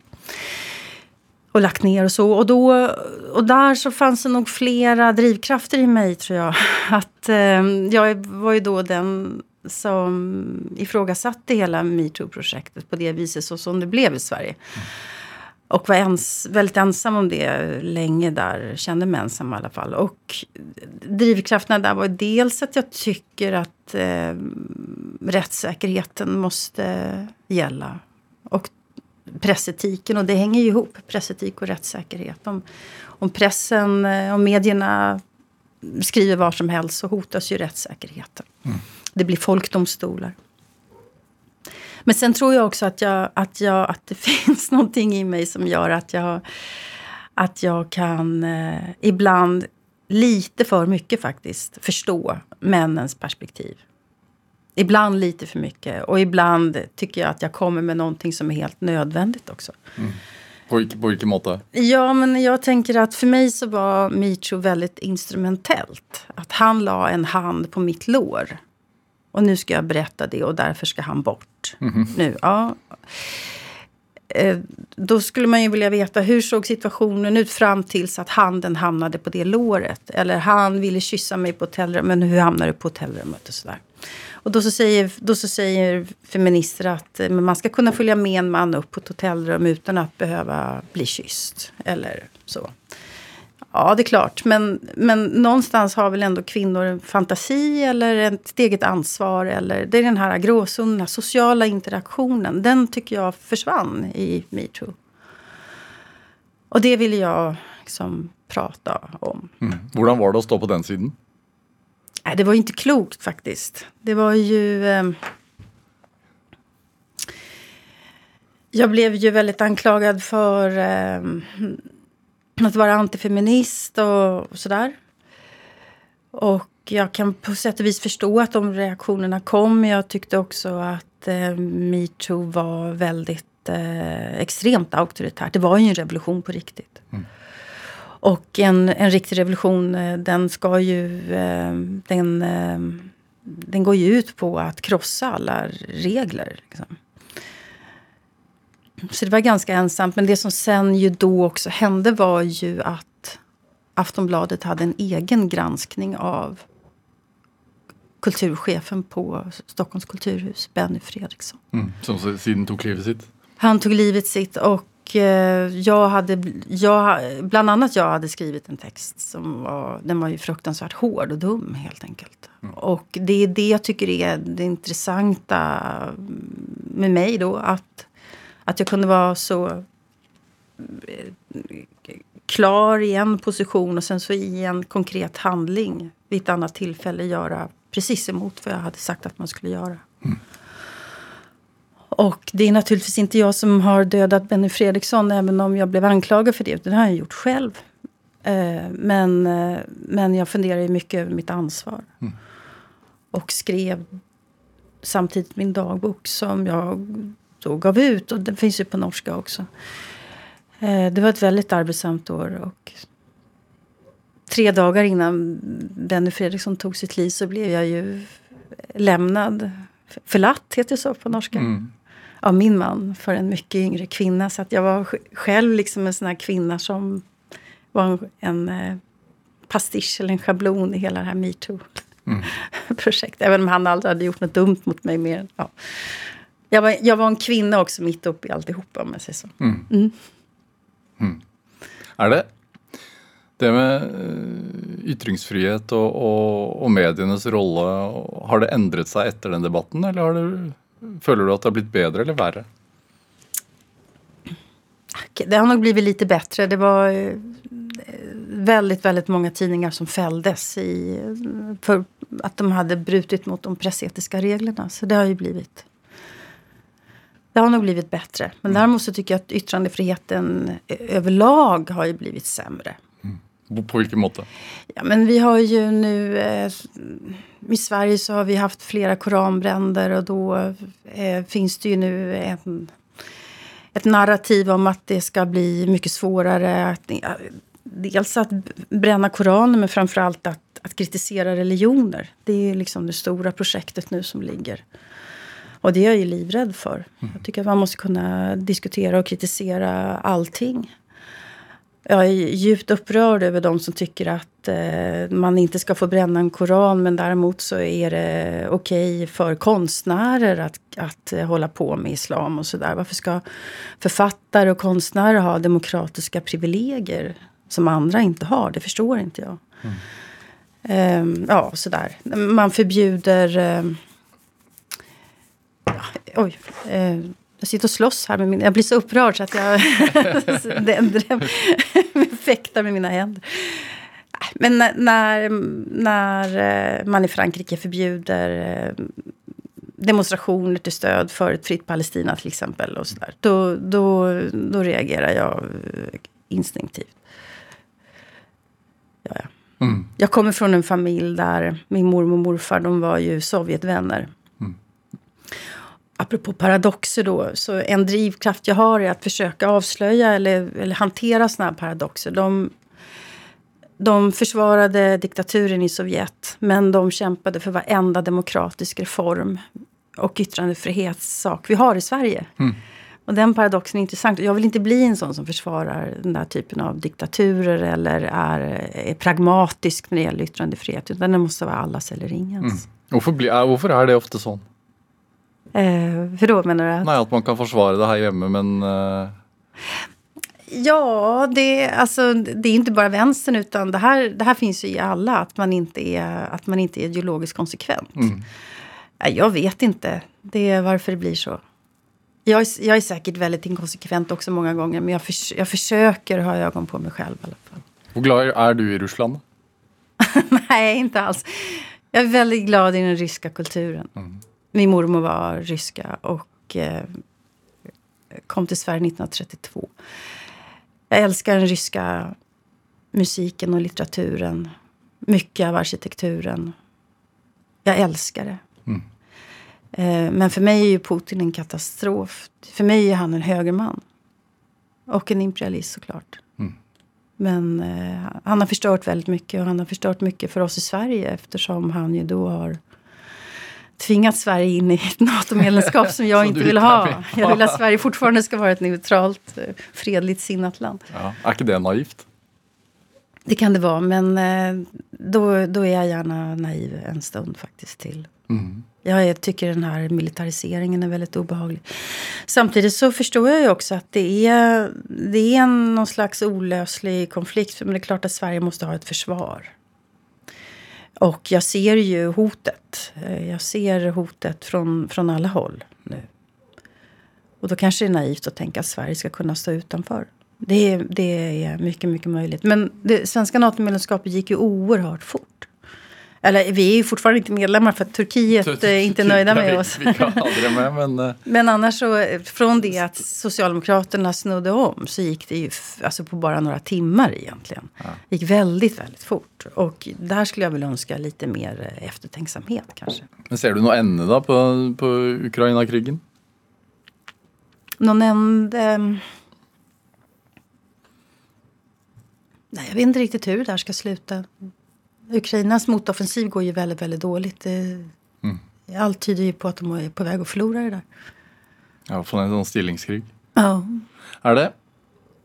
och lagt ner och så. Och, då, och där så fanns det nog flera drivkrafter i mig tror jag. Att eh, jag var ju då den som ifrågasatte hela metoo-projektet på det viset så som det blev i Sverige. Mm. Och var ens, väldigt ensam om det länge där, kände mig ensam i alla fall. Och drivkrafterna där var dels att jag tycker att eh, rättssäkerheten måste gälla. Och pressetiken och det hänger ju ihop, pressetik och rättssäkerhet. Om, om pressen och medierna skriver var som helst så hotas ju rättssäkerheten. Mm. Det blir folkdomstolar. Men sen tror jag också att, jag, att, jag, att det finns någonting i mig som gör att jag, att jag kan eh, ibland, lite för mycket faktiskt, förstå männens perspektiv. Ibland lite för mycket och ibland tycker jag att jag kommer med någonting som är helt nödvändigt också. Mm. På, på vilken måte? Ja, men jag tänker att för mig så var Micho väldigt instrumentellt. Att han la en hand på mitt lår. Och nu ska jag berätta det och därför ska han bort. Mm. Nu, ja. Eh, då skulle man ju vilja veta hur såg situationen ut fram tills att handen hamnade på det låret. Eller han ville kyssa mig på hotellrummet, men hur hamnade du på hotellrummet och sådär. Och då så säger, då så säger feminister att eh, man ska kunna följa med en man upp på ett hotellrum utan att behöva bli kysst. Eller så. Ja, det är klart. Men, men någonstans har väl ändå kvinnor en fantasi eller ett eget ansvar. Eller, det är den här gråzonen, den här sociala interaktionen. Den tycker jag försvann i metoo. Och det ville jag liksom prata om. Mm. Hur var det att stå på den sidan? Nej, det var ju inte klokt faktiskt. Det var ju... Eh, jag blev ju väldigt anklagad för eh, att vara antifeminist och, och sådär. Och jag kan på sätt och vis förstå att de reaktionerna kom. Men jag tyckte också att eh, metoo var väldigt eh, extremt auktoritärt. Det var ju en revolution på riktigt. Mm. Och en, en riktig revolution, eh, den ska ju... Eh, den, eh, den går ju ut på att krossa alla regler. Liksom. Så det var ganska ensamt. Men det som sen ju då också hände var ju att Aftonbladet hade en egen granskning av kulturchefen på Stockholms kulturhus, Benny Fredriksson. Mm. Som siden tog livet sitt. Han tog livet sitt och jag hade, jag, bland annat jag hade skrivit en text som var, den var ju fruktansvärt hård och dum helt enkelt. Och det är det jag tycker är det intressanta med mig då. Att, att jag kunde vara så eh, klar i en position och sen så i en konkret handling vid ett annat tillfälle göra precis emot vad jag hade sagt att man skulle göra. Och det är naturligtvis inte jag som har dödat Benny Fredriksson även om jag blev anklagad för det. Det har jag gjort själv. Eh, men, eh, men jag funderar ju mycket över mitt ansvar. Och skrev samtidigt min dagbok som jag då gav ut. Och den finns ju på norska också. Eh, det var ett väldigt arbetsamt år. Och tre dagar innan Benny Fredriksson tog sitt liv så blev jag ju lämnad. Förlatt heter det så på norska. Mm. Av min man för en mycket yngre kvinna. Så att jag var sj- själv liksom en sån här kvinna som var en, en eh, pastisch eller en schablon i hela det här metoo-projektet. Även om han aldrig hade gjort något dumt mot mig mer. Ja. Jag, var, jag var en kvinna också mitt uppe i alltihopa om jag säger så. Er det det med eh, ytringsfrihet og, og, og medienes rolle, har det endret seg etter den debatten, eller har det, føler du at det har blitt bedre eller verre? Det har nog blivit lite bättre. Det var eh, väldigt, väldigt många tidningar som fälldes i, för att de hade brutit mot de pressetiska reglerna. Så det har ju blivit... Det har nog blivit bättre. Men däremot så tycker jag att yttrandefriheten överlag har ju blivit sämre. På, på hvilken måte? Ja, men vi har ju nu... Eh, I Sverige så har vi haft flera koranbränder och då eh, finns det ju nu en, ett narrativ om att det ska bli mycket svårare. Att, ja, dels att bränna koraner men framförallt att, att kritisera religioner. Det är liksom det stora projektet nu som ligger. Och det är jag ju livrädd för. Jag tycker att man måste kunna diskutera och kritisera allting. Jag är djupt upprörd över de som tycker att eh, man inte ska få bränna en koran men däremot så är det okej för konstnärer att, att hålla på med islam och sådär. Varför ska författare och konstnärer ha demokratiska privilegier som andra inte har? Det förstår inte jag. Ehm, ja, sådär. Man förbjuder... ja, oj. eh, jag sitter och slåss här med min... Jag blir så upprörd så att jag fäktar med mina händer. Men när, när, eh, man i Frankrike förbjuder eh, demonstrationer till stöd för ett fritt Palestina till exempel. Och så där, då, då, då reagerar jag eh, instinktivt. Ja, ja. Mm. Jag kommer från en familj där min mormor och morfar de var ju Sovjetvänner. Apropå paradoxer då, så en drivkraft jag har är att försöka avslöja eller, eller hantera såna här paradoxer. De, de försvarade diktaturen i Sovjet, men de kämpade för varenda demokratisk reform och yttrandefrihetssak vi har i Sverige. Och den paradoxen är intressant. Jag vill inte bli en sån som försvarar den där typen av diktaturer eller är, är pragmatisk när det gäller yttrandefrihet. Utan det måste vara allas eller ingens. Hvorfor, bli, er, hvorfor er det ofte sånn? Eh, hur då menar du? Att, Nei, At man kan forsvare det her hjemme, men eh, Ja, det, alltså, det är inte bara vänstern utan det här, det här finns ju i alla. Att man inte är, att man inte är ideologiskt konsekvent. Nej, Jag vet inte det är varför det blir så. Jag är, jag är säkert väldigt inkonsekvent också många gånger. Men jag, förs jag försöker ha ögon på mig själv i alla fall. hvor glad er du i Russland? Nej, inte alls. Jag är väldigt glad i den ryska kulturen. Min mormor var ryska och eh, kom till Sverige 1932. Jag älskar den ryska musiken och litteraturen. Mycket av arkitekturen. Jag älskar det. Eh, men för mig är ju Putin en katastrof. För mig är han en högerman. Och en imperialist såklart. Men eh, han har förstört väldigt mycket och han har förstört mycket för oss i Sverige eftersom han ju då har tvingat Sverige in i ett NATO-medlemskap som jag Som inte vill inte ha. Jag vill att Sverige fortfarande ska vara ett neutralt, eh, fredligt sinnat land. Ja. Er ikke det naivt? Det kan det vara, men eh, då, då är jag gärna naiv en stund faktiskt till. Jag är, tycker den här militariseringen är väldigt obehaglig. Samtidigt så förstår jag ju också att det är, det är någon slags olöslig konflikt. Men det är klart att Sverige måste ha ett försvar. Och jag ser ju hotet. Eh, jag ser hotet från, från alla håll nu. Och då kanske det är naivt att tänka att Sverige ska kunna stå utanför. Det är, det är mycket, mycket möjligt. Men det svenska NATO-medlemskapet gick ju oerhört fort. Eller vi är ju fortfarande inte medlemmar för att Turkiet är inte nöjda med oss. Vi, vi med, men eh, Men annars så, eh, från det att Socialdemokraterna snodde om så gick det ju alltså på bara några timmar egentligen. Det gick väldigt, väldigt fort. Och där skulle jag väl önska lite mer eh, eftertänksamhet kanske. men ser du noe ende da på, på Ukraina-krigen? Någon ände... Nej, jag vet inte riktigt hur det där ska sluta. Ukrainas motoffensiv går ju väldigt, väldigt dåligt. Det, Allt tyder ju på att de är på väg att förlora det där. Ja, for en sånn stillingskrig. Ja. Er det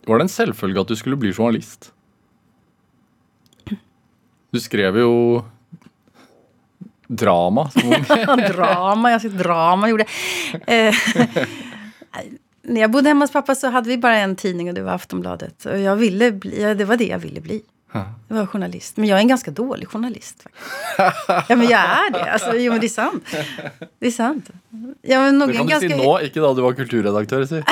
Var det en selvfølge at du skulle bli journalist? Du skrev jo drama drama, jag ska drama gjorde. Eh, när jag bodde hemma hos pappa så hade vi bara en tidning och det var Aftonbladet. Och jag ville bli, ja, det var det jag ville bli. Jag var journalist. Men jag är en ganska dålig journalist. Faktiskt. Ja men jag är det. Alltså, jo men det är sant. Det är sant. Jag är nog Det kan du ganska... si nå, ikke da du var kulturredaktør. Si.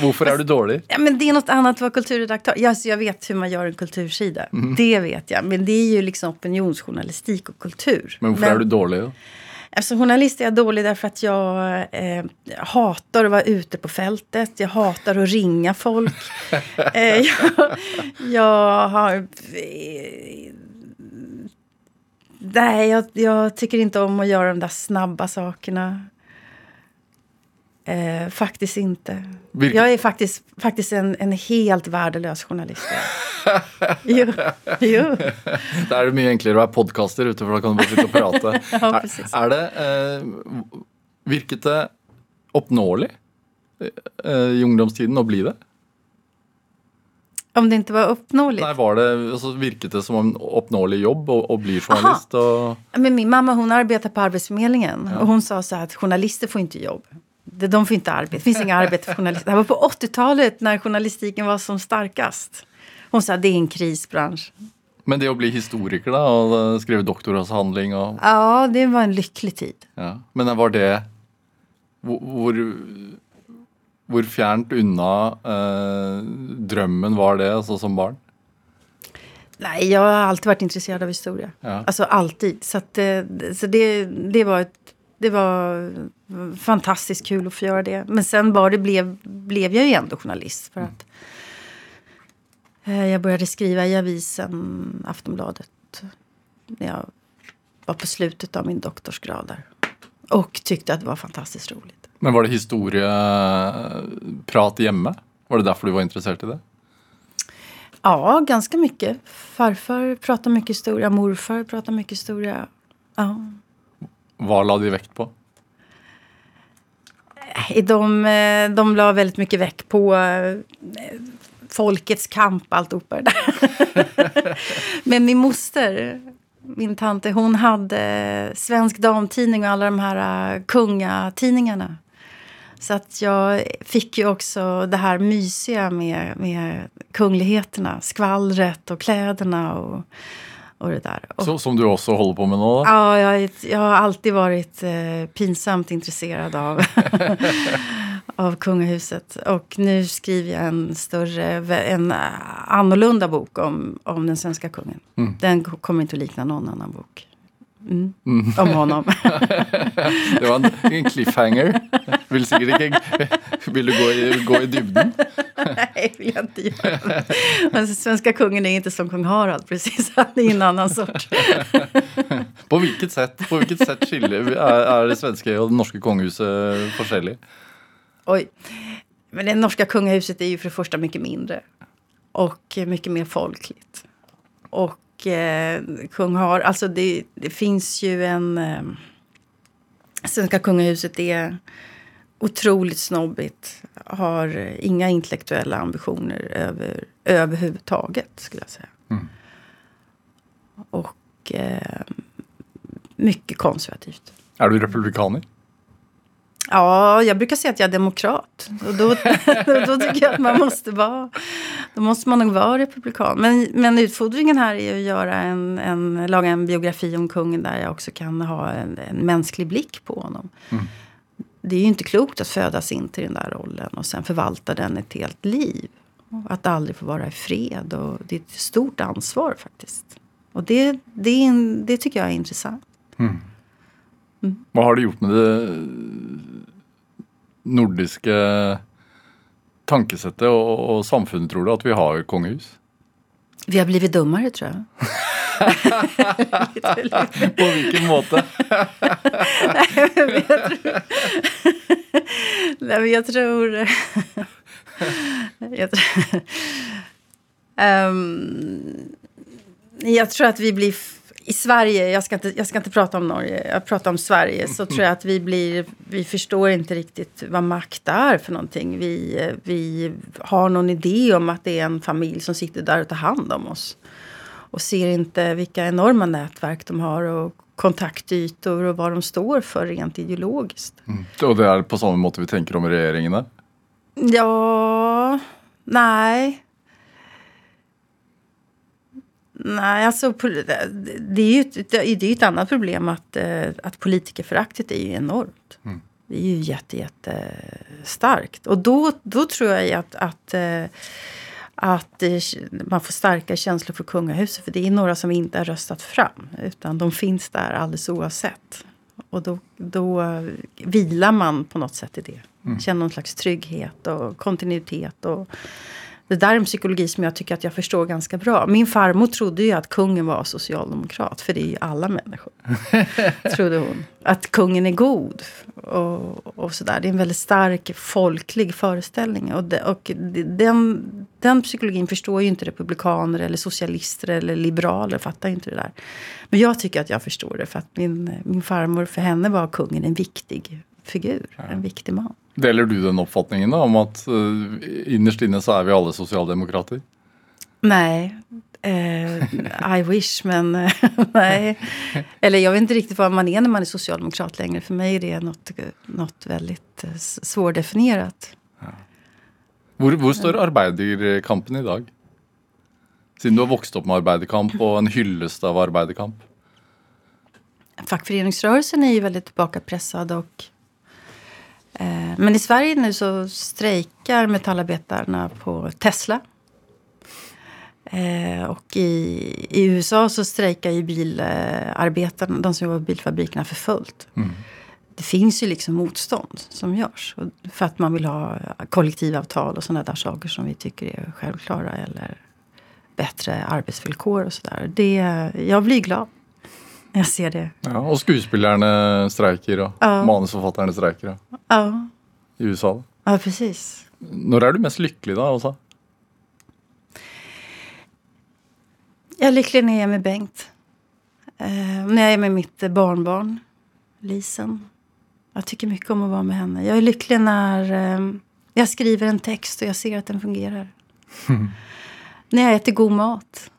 Hvorfor er du dårlig? Ja, men det är något annat att vara kulturredaktör. Ja, alltså, jag vet hur man gör en kultursida. Mhm. Det vet jag. Men det är ju liksom opinionsjournalistik och kultur. Men hvorfor er du dårlig? da? Alltså, journalist är jag dålig därför att jag eh, hatar att vara ute på fältet. Jag hatar att ringa folk. eh, jag, jag har... Eh, nej, jag, jag tycker inte om att göra de där snabba sakerna. Eh, faktiskt inte. Virke- Jag är faktiskt, faktiskt en, en helt värdelös journalist. jo, jo. Det mye enklere å være podkaster ute, for da kan du bare sitte og prate. Ja, precis. er det eh, Virket det oppnåelig eh, i ungdomstiden å bli det? Om det inte var uppnåeligt. Nei, var det, altså, Virket det som en oppnåelig jobb å, å bli journalist? Og, Men min mamma hon arbetar på Arbetsförmedlingen. Och hon sa så här att journalister får inte jobb. De- får inte arbete. Det finns inga arbete för journalister. Det här var på 80-talet när journalistiken var som starkast. Hon sa att det är en krisbransch. men det å bli historiker da, og eh, skrive doktoravhandling og Ja, det var en lycklig tid. ja. Men var det hvor, hvor fjernt unna eh, drømmen var det altså, som barn? Nej, jag har alltid varit intresserad av historia. Ja. Alltså alltid. Så, att, eh, så det, det, var ett, det var fantastiskt kul att få göra det. Men sen bara det blev, blev jag ju ändå journalist. För att eh, jag började skriva i avisen Aftonbladet. När jag var på slutet av min doktorsgrad där. Och tyckte att det var fantastiskt roligt. Men var det historieprat hjemme? Var det derfor du var interessert i det? Ja, ganska mycket. Farfar pratar mycket historia, morfar pratar mycket historia. Ja. Vad la eh, de vekt på? De, de la väldigt mycket väck på eh, folkets kamp, alltihopa det där. Men min moster, min tante, hon hade Svensk Damtidning och alla de här kungatidningarna. Så att jag fick ju också det här mysiga med, med kungligheterna. Skvallret och kläderna och, och det där. Och, Så, som du også holder på med da? Ja, jag, jag har alltid varit eh, pinsamt intresserad av, av kungahuset. Och nu skriver jag en större, en eh, annorlunda bok om, om den svenska kungen. Den ko- kommer inte att likna någon annan bok. Mm. Om honom. Det var en, en cliffhanger. Vil sikkert ikke Vil du gå i, gå i dybden? Nej, vill jag inte göra. Men svenska kungen är inte som kung Harald precis. Han är en annan sort. På vilket sätt, på vilket sätt skiljer, är, är det svenska och det norska kungahuset forskjellig? Oj. Men det norska kungahuset är ju för det första mycket mindre. Och mycket mer folkligt. Och eh, kung har, alltså det, det finns ju en... Eh, svenska kungahuset är otroligt snobbigt. Har inga intellektuella ambitioner över, överhuvudtaget, skulle jag säga. Mm. Och eh, mycket konservativt. Är du republikaner? Ja, jag brukar säga att jag är demokrat. Och då, då tycker jag att man måste vara... Då måste man nog vara republikan. Men, men utfordringen här är att göra en, en, laga en biografi om kungen där jag också kan ha en, en mänsklig blick på honom. Mm. Det är ju inte klokt att födas in till den där rollen och sen förvalta den ett helt liv. Att aldrig få vara i fred. Och det är ett stort ansvar faktiskt. Och det, det, en, det tycker jag är intressant. Vad har det gjort med det nordiska tankesättet och, och samfunnet, tror du, att vi har kungahus? Vi har blivit dummare tror jag. På vilken måte? Nej, men jag tror... jag, tror Ehm, jag tror att vi blir... I Sverige, jag ska, inte, jag ska inte prata om Norge, jag pratar om Sverige, så tror jag att vi blir... Vi förstår inte riktigt vad makt är för någonting. Vi, vi har någon idé om att det är en familj som sitter där och tar hand om oss. Och ser inte vilka enorma nätverk de har och kontaktytor och vad de står för rent ideologiskt. Och det är på samma måte vi tänker om regeringarna? Ja, nej. Nej, alltså det är ju ett, det är ett annat problem att, eh, att politikerföraktet är ju enormt. Det är ju jätte, jätte starkt. Och då, då tror jag att, att, eh, att eh, man får starka känslor för kungahuset. För det är några som inte har röstat fram. Utan de finns där alldeles oavsett. Och då, då vilar man på något sätt i det. Känner någon slags trygghet och kontinuitet. Och det där är en psykologi som jag tycker att jag förstår ganska bra. Min farmor trodde ju att kungen var socialdemokrat. För det är ju alla människor. trodde hon. Att kungen är god. Och, och sådär. Det är en väldigt stark folklig föreställning. Och, det, och den, den psykologin förstår ju inte republikaner eller socialister eller liberaler. Fattar inte det där. Men jag tycker att jag förstår det. För att min, min farmor, för henne var kungen en viktig figur. En viktig man. Deler du den uppfattningen då, om att uh, innerst inne så är vi alla socialdemokrater? Nej, eh, I wish, men nej. Eller jag vet inte riktigt vad man är när man är socialdemokrat längre. För mig är det något, något väldigt eh, svårdefinierat. Hvor, hvor står arbeiderkampen i dag? Siden du har vokst opp med arbeiderkamp og en hyllest av arbeiderkamp. Fackföreningsrörelsen är ju väldigt tillbakapressad. Och, men i Sverige nu så strejkar metallarbetarna på Tesla. Eh, och i, i USA så strejkar ju bilarbetarna, de som jobbar på bilfabrikerna, för fullt. Det finns ju liksom motstånd som görs. För att man vill ha kollektivavtal och sådana där saker som vi tycker är självklara. Eller bättre arbetsvillkor och sådär. Jag blir glad jag ser det. Ja, og skuespillerne streiker, og Ja. manusforfatterne streiker ja, i USA. ja precis. Når er du mest lykkelig da, Åsa? Jag är lycklig när jag är med Bengt. Eh, när jag är med mitt barnbarn, Lisen. Jag tycker mycket om att vara med henne. Jag är lycklig när eh, jag skriver en text och jag ser att den fungerar. när jag äter god mat.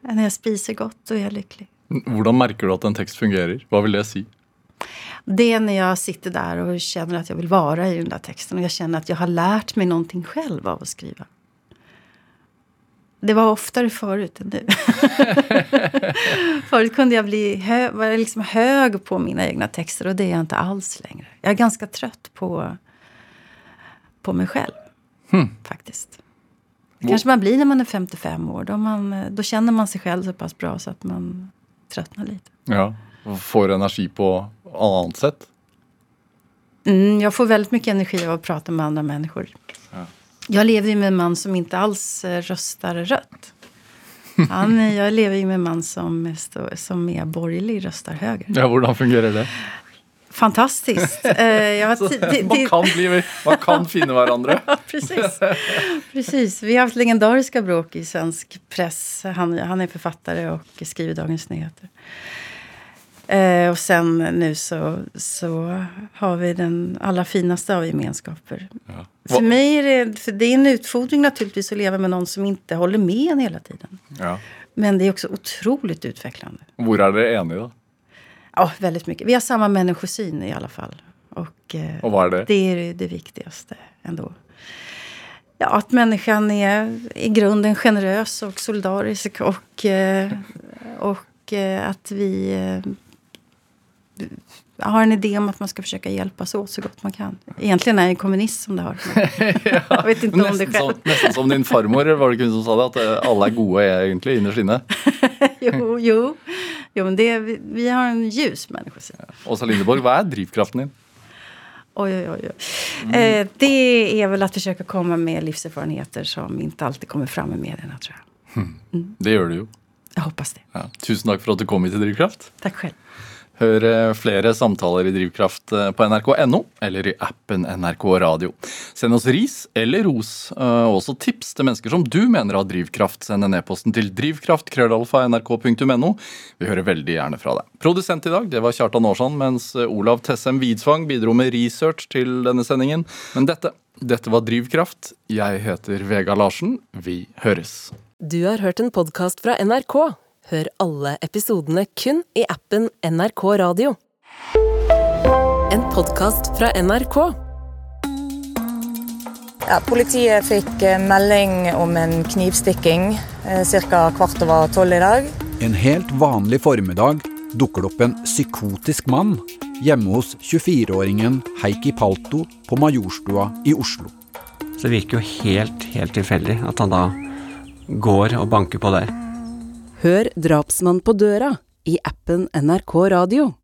När jag spiser gott, då är jag lycklig. Hvordan merker du at en tekst fungerer? Hva vil det si? Det är när jag sitter där och känner att jag vill vara i den där texten. Och jag känner att jag har lärt mig någonting själv av att skriva. Det var oftare förut än nu. förut kunde jag bli hö var liksom hög på mina egna texter och det är jag inte alls längre. Jag är ganska trött på, på mig själv. Faktiskt. Det kanske man blir när man är 55 år. Då, man, då känner man sig själv så pass bra så att man tröttnar lite. Ja, Får energi på annet sett? Mm, jag får väldigt mycket energi av att prata med andra människor. Jag lever ju med en man som inte alls eh, röstar rött. Han, jag lever ju med en man som, som är borgerlig, röstar höger. Ja, Hvordan fungerer det? Fantastiskt. Eh, jag Så, man, kan bli, man kan finne hverandre. Ja, precis. precis. Vi har haft legendariska bråk i svensk press. Han, han är författare och skriver Dagens Nyheter. Eh, och sen nu så, så har vi den allra finaste av gemenskaper. Ja. För mig är det, för det är en utfordring naturligtvis att leva med någon som inte håller med en hela tiden. Ja. Men det är också otroligt utvecklande. Hvor er dere enige, da? Ja, väldigt mycket. Vi har samma människosyn i alla fall. Och, eh, Och vad är det? det är det- viktigaste ändå. Ja, att människan är i grunden generös och solidarisk och, eh, och eh, att vi har en idé om att man ska försöka hjälpas åt så gott man kan. Egentligen är jag kommunist som det har. Jag vet inte om det själv. som, nesten som din farmor, var det som sa det? At eh, alle er gode egentlig innerst inne. Jo, jo. Jo men det, vi, vi har en ljus människosyn. Åsa Lindeborg, hva er drivkraften din? Oj, oj, oj. oj. Eh, det är väl att försöka komma med livserfarenheter som inte alltid kommer fram i medierna, tror jag. Det gjør du jo. Jag hoppas det. Ja. Tusen takk for at du kom hit til Drivkraft. Tack själv. Hør eh, flere samtaler i Drivkraft eh, på nrk.no eller i appen NRK Radio. Send oss ris eller ros, eh, og også tips til mennesker som du mener har drivkraft. Send en e-posten til drivkraft.krøllalfa.nrk.no. Vi hører veldig gjerne fra deg. Produsent i dag det var Kjartan Aarsand, mens Olav Tessem Widsvang bidro med research til denne sendingen. Men dette, dette var Drivkraft. Jeg heter Vega Larsen. Vi høres. Du har hørt en podkast fra NRK. Hør alle episodene kun i appen NRK Radio. En podkast fra NRK. Ja, politiet fikk eh, melding om en knivstikking ca. kvart over tolv i dag. En helt vanlig formiddag dukker det opp en psykotisk mann hjemme hos 24-åringen Heikki Palto på Majorstua i Oslo. Så det virker jo helt, helt tilfeldig at han da går og banker på der. Hør Drapsmann på døra i appen NRK Radio.